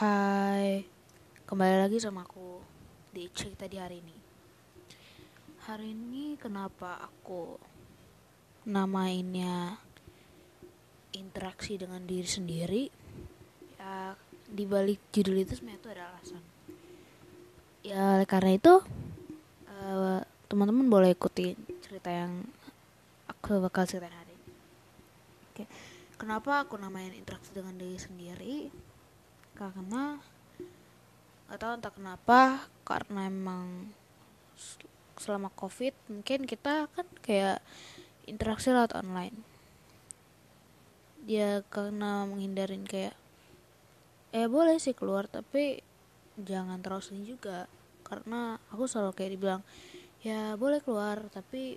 Hai, kembali lagi sama aku di cerita di hari ini. Hari ini kenapa aku namainnya interaksi dengan diri sendiri? Ya, di balik judul itu sebenarnya itu ada alasan. Ya, karena itu uh, teman-teman boleh ikuti cerita yang aku bakal ceritain hari ini. Oke, kenapa aku namain interaksi dengan diri sendiri? Karena atau entah kenapa karena emang selama covid mungkin kita kan kayak interaksi lewat online. Ya karena menghindarin kayak eh boleh sih keluar tapi jangan terlalu sering juga. Karena aku selalu kayak dibilang ya boleh keluar tapi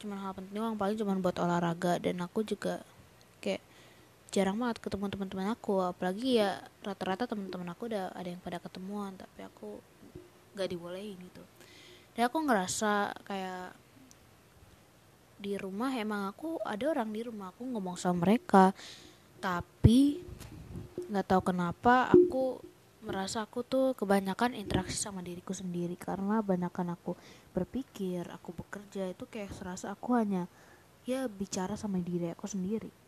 cuman hal penting doang paling cuman buat olahraga. Dan aku juga jarang banget ketemu teman-teman aku apalagi ya rata-rata teman-teman aku udah ada yang pada ketemuan tapi aku gak dibolehin gitu. Dan aku ngerasa kayak di rumah emang aku ada orang di rumah aku ngomong sama mereka tapi nggak tahu kenapa aku merasa aku tuh kebanyakan interaksi sama diriku sendiri karena banyakkan aku berpikir aku bekerja itu kayak serasa aku hanya ya bicara sama diri aku sendiri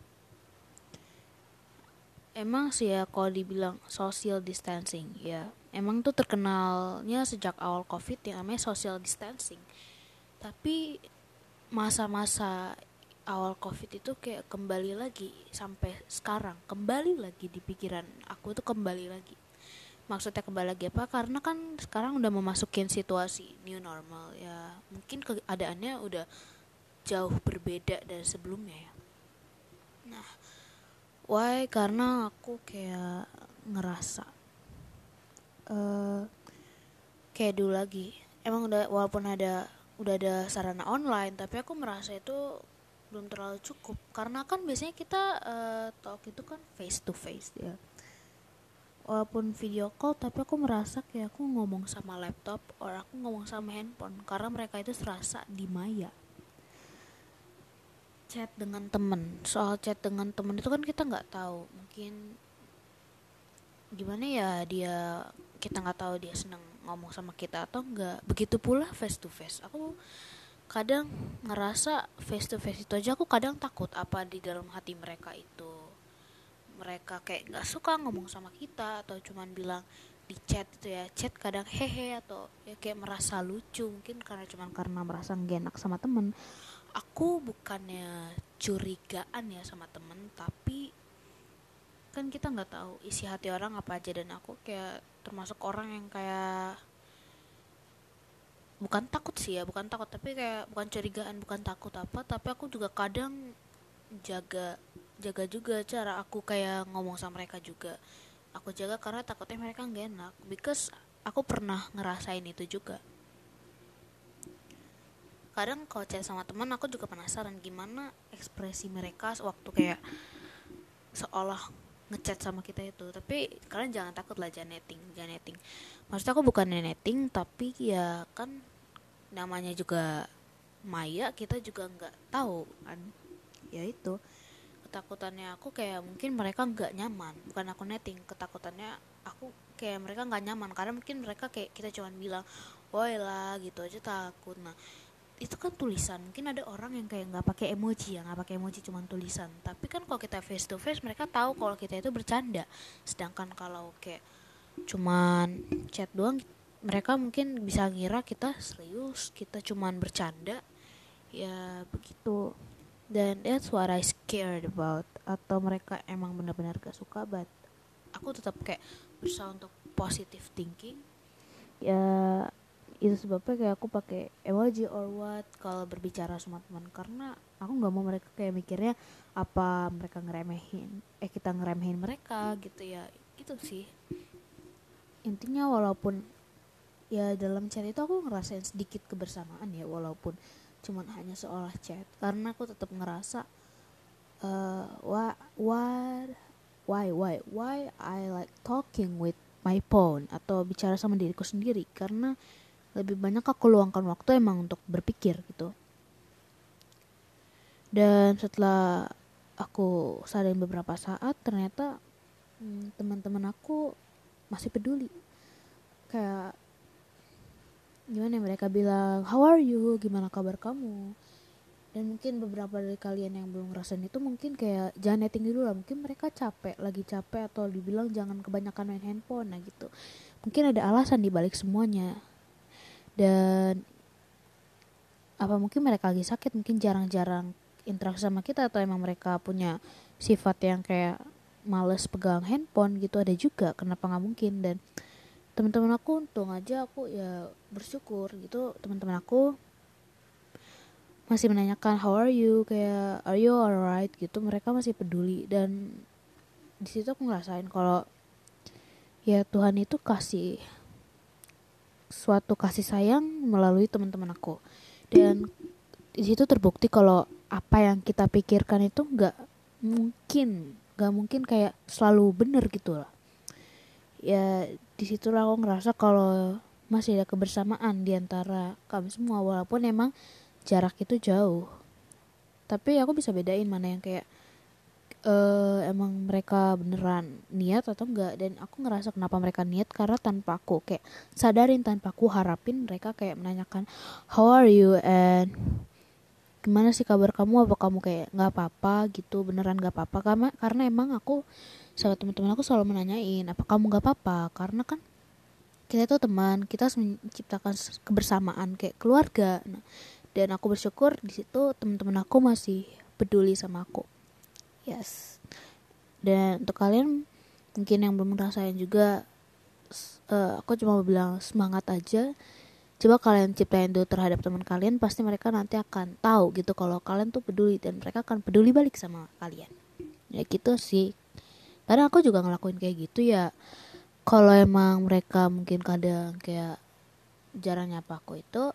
emang sih ya kalau dibilang social distancing ya. Emang tuh terkenalnya sejak awal covid yang namanya social distancing. Tapi masa-masa awal covid itu kayak kembali lagi sampai sekarang. Kembali lagi di pikiran aku tuh kembali lagi. Maksudnya kembali lagi apa? Karena kan sekarang udah memasukin situasi new normal ya. Mungkin keadaannya udah jauh berbeda dari sebelumnya ya. Nah why? Karena aku kayak ngerasa uh, kayak dulu lagi. Emang udah walaupun ada udah ada sarana online tapi aku merasa itu belum terlalu cukup. Karena kan biasanya kita uh, talk itu kan face to face ya. Walaupun video call tapi aku merasa kayak aku ngomong sama laptop atau aku ngomong sama handphone. Karena mereka itu serasa di maya chat dengan temen. Soal chat dengan temen itu kan kita nggak tahu. Mungkin gimana ya dia kita nggak tahu dia seneng ngomong sama kita atau enggak begitu pula face to face. Aku kadang ngerasa face to face itu aja aku kadang takut apa di dalam hati mereka itu. Mereka kayak nggak suka ngomong sama kita atau cuman bilang di chat itu ya. Chat kadang hehe atau ya kayak merasa lucu. Mungkin karena cuman karena merasa gak enak sama temen aku bukannya curigaan ya sama temen tapi kan kita nggak tahu isi hati orang apa aja. Dan aku kayak termasuk orang yang kayak bukan takut sih ya bukan takut tapi kayak bukan curigaan bukan takut apa. Tapi aku juga kadang jaga jaga juga cara aku kayak ngomong sama mereka juga. Aku jaga karena takutnya mereka nggak enak. Because aku pernah ngerasain itu juga kadang kalau chat sama teman aku juga penasaran gimana ekspresi mereka waktu kayak seolah ngechat sama kita itu. Tapi kalian jangan takut lah jangan netting jangan netting. Maksud aku bukan netting tapi ya kan namanya juga Maya kita juga nggak tahu kan. Ya itu. Ketakutannya aku kayak mungkin mereka nggak nyaman. Bukan aku netting ketakutannya aku kayak mereka nggak nyaman. Karena mungkin mereka kayak kita cuman bilang woi lah gitu aja takut. Nah itu kan tulisan. Mungkin ada orang yang kayak nggak pakai emoji ya nggak pakai emoji cuma tulisan. Tapi kan kalau kita face to face mereka tahu kalau kita itu bercanda. Sedangkan kalau kayak cuman chat doang mereka mungkin bisa ngira kita serius kita cuman bercanda. Ya begitu. Dan that's what I scared about. Atau mereka emang benar-benar gak suka but aku tetap kayak berusaha untuk positive thinking. Ya itu sebabnya kayak aku pakai emoji or what kalau berbicara sama teman. Karena aku nggak mau mereka kayak mikirnya apa mereka ngeremehin eh kita ngeremehin mereka gitu ya. Itu sih. Intinya walaupun ya dalam chat itu aku ngerasain sedikit kebersamaan ya walaupun cuman hanya seolah chat. Karena aku tetap ngerasa uh, why why why why why I like talking with my phone atau bicara sama diriku sendiri. Karena lebih banyak aku luangkan waktu emang untuk berpikir gitu. Dan setelah aku sadarin beberapa saat ternyata hmm, teman-teman aku masih peduli. Kayak gimana ya, mereka bilang how are you? Gimana kabar kamu? Dan mungkin beberapa dari kalian yang belum ngerasain itu mungkin kayak jangan netting dulu lah mungkin mereka capek lagi capek atau dibilang jangan kebanyakan main handphone nah gitu. Mungkin ada alasan di balik semuanya dan apa mungkin mereka lagi sakit mungkin jarang-jarang interaksi sama kita atau emang mereka punya sifat yang kayak males pegang handphone gitu ada juga kenapa nggak mungkin? Dan teman-teman aku untung aja aku ya bersyukur gitu teman-teman aku masih menanyakan how are you? Kayak are you alright? Gitu mereka masih peduli. Dan di situ aku ngerasain kalau ya Tuhan itu kasih suatu kasih sayang melalui teman-teman aku. Dan di situ terbukti kalau apa yang kita pikirkan itu nggak mungkin nggak mungkin kayak selalu bener gitu lah. Ya di situlah aku ngerasa kalau masih ada kebersamaan di antara kami semua walaupun emang jarak itu jauh. Tapi aku bisa bedain mana yang kayak uh, emang mereka beneran niat atau enggak? Dan aku ngerasa kenapa mereka niat karena tanpa aku kayak sadarin tanpa aku harapin mereka kayak menanyakan how are you? And gimana sih kabar kamu? Apa kamu kayak nggak apa-apa gitu? Beneran nggak apa-apa? Karena karena emang aku sama teman-teman aku selalu menanyain apa kamu gak apa-apa? Karena kan kita itu teman kita harus menciptakan kebersamaan kayak keluarga. Nah, dan aku bersyukur di situ teman-teman aku masih peduli sama aku yes. Dan untuk kalian mungkin yang belum ngerasain juga uh, aku cuma bilang semangat aja. Coba kalian ciptain dulu terhadap teman kalian pasti mereka nanti akan tahu gitu kalau kalian tuh peduli dan mereka akan peduli balik sama kalian. Ya gitu sih. Kadang aku juga ngelakuin kayak gitu ya. Kalau emang mereka mungkin kadang kayak jarang nyapa aku itu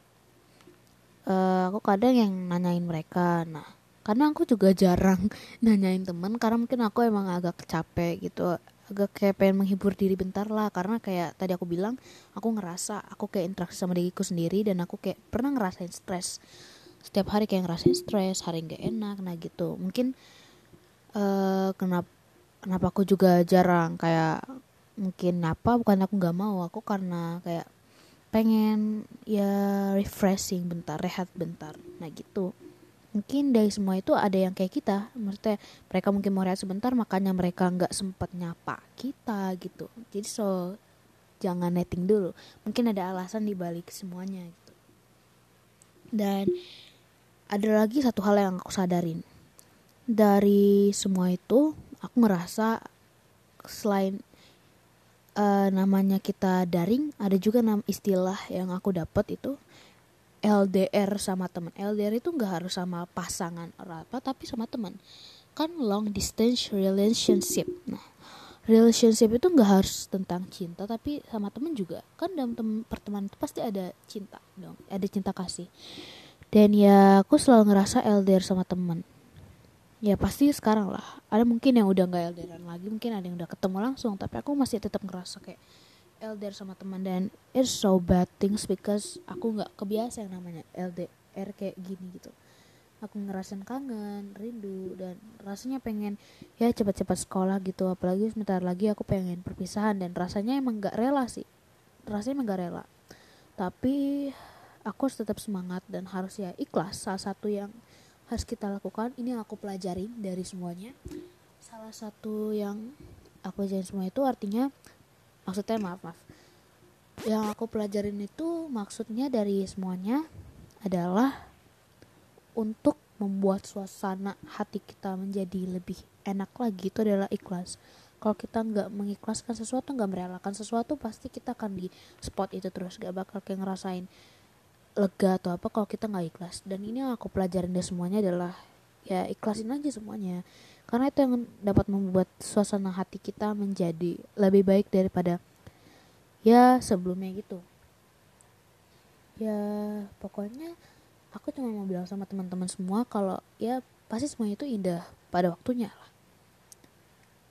uh, aku kadang yang nanyain mereka. Nah karena aku juga jarang nanyain temen karena mungkin aku emang agak capek gitu. Agak kayak pengen menghibur diri bentar lah karena kayak tadi aku bilang aku ngerasa aku kayak interaksi sama diriku sendiri dan aku kayak pernah ngerasain stres. Setiap hari kayak ngerasain stres hari nggak enak nah gitu. Mungkin uh, kenapa kenapa aku juga jarang kayak mungkin apa bukan aku nggak mau aku karena kayak pengen ya refreshing bentar rehat bentar nah gitu mungkin dari semua itu ada yang kayak kita. Maksudnya mereka mungkin mau rehat sebentar makanya mereka nggak sempat nyapa kita gitu. Jadi so jangan netting dulu. Mungkin ada alasan di balik semuanya gitu. Dan ada lagi satu hal yang aku sadarin. Dari semua itu aku ngerasa selain uh, namanya kita daring ada juga nama istilah yang aku dapat itu LDR sama teman LDR itu nggak harus sama pasangan atau apa tapi sama teman kan long distance relationship. Nah relationship itu nggak harus tentang cinta tapi sama teman juga. Kan dalam tem pertemanan itu pasti ada cinta dong ada cinta kasih. Dan ya aku selalu ngerasa LDR sama teman ya pasti sekarang lah. Ada mungkin yang udah nggak LDRan lagi mungkin ada yang udah ketemu langsung tapi aku masih tetap ngerasa kayak LDR sama teman dan it's so bad things because aku nggak kebiasa yang namanya LDR kayak gini gitu. Aku ngerasain kangen rindu dan rasanya pengen ya cepat-cepat sekolah gitu. Apalagi sebentar lagi aku pengen perpisahan dan rasanya emang nggak rela sih. Rasanya emang nggak rela. Tapi aku harus tetap semangat dan harus ya ikhlas. Salah satu yang harus kita lakukan ini yang aku pelajari dari semuanya. Salah satu yang aku pelajarin semua itu artinya maksudnya maaf maaf. Yang aku pelajarin itu maksudnya dari semuanya adalah untuk membuat suasana hati kita menjadi lebih enak lagi itu adalah ikhlas. Kalau kita nggak mengikhlaskan sesuatu nggak merelakan sesuatu pasti kita akan di spot itu terus. Gak bakal kayak ngerasain lega atau apa kalau kita nggak ikhlas. Dan ini yang aku pelajarin dari semuanya adalah ya ikhlasin aja semuanya karena itu yang dapat membuat suasana hati kita menjadi lebih baik daripada ya sebelumnya gitu. Ya pokoknya aku cuma mau bilang sama teman-teman semua kalau ya pasti semuanya itu indah pada waktunya lah.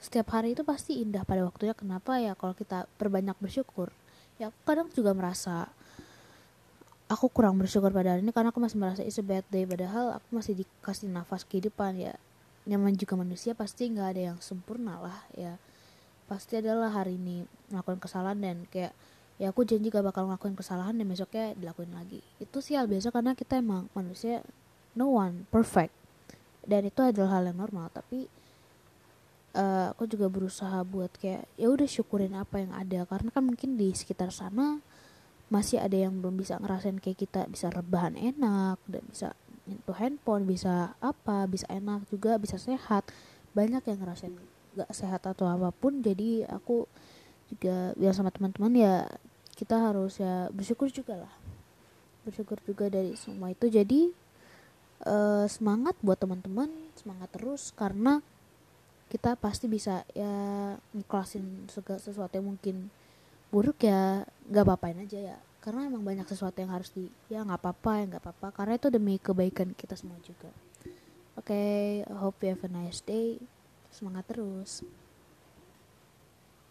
Setiap hari itu pasti indah pada waktunya. Kenapa ya? Kalau kita perbanyak bersyukur ya kadang juga merasa aku kurang bersyukur pada hari ini karena aku masih merasa it's a bad day. Padahal aku masih dikasih nafas kehidupan ya nyaman juga manusia pasti nggak ada yang sempurna lah ya. Pasti adalah hari ini melakukan kesalahan dan kayak ya aku janji gak bakal ngelakuin kesalahan dan besoknya dilakuin lagi. Itu sih hal biasa karena kita emang manusia no one perfect. Dan itu adalah hal yang normal tapi uh, aku juga berusaha buat kayak ya udah syukurin apa yang ada. Karena kan mungkin di sekitar sana masih ada yang belum bisa ngerasain kayak kita bisa rebahan enak dan bisa nyentuh handphone bisa apa bisa enak juga bisa sehat. Banyak yang ngerasain gak sehat atau apa pun jadi aku juga bilang sama teman-teman ya kita harus ya bersyukur juga lah. Bersyukur juga dari semua itu. Jadi uh, semangat buat teman-teman semangat terus karena kita pasti bisa ya ngiklasin segala sesuatu yang mungkin buruk ya nggak apa-apain aja ya karena emang banyak sesuatu yang harus di ya nggak apa-apa ya nggak apa-apa. Karena itu demi kebaikan kita semua juga. Oke okay, hope you have a nice day. Semangat terus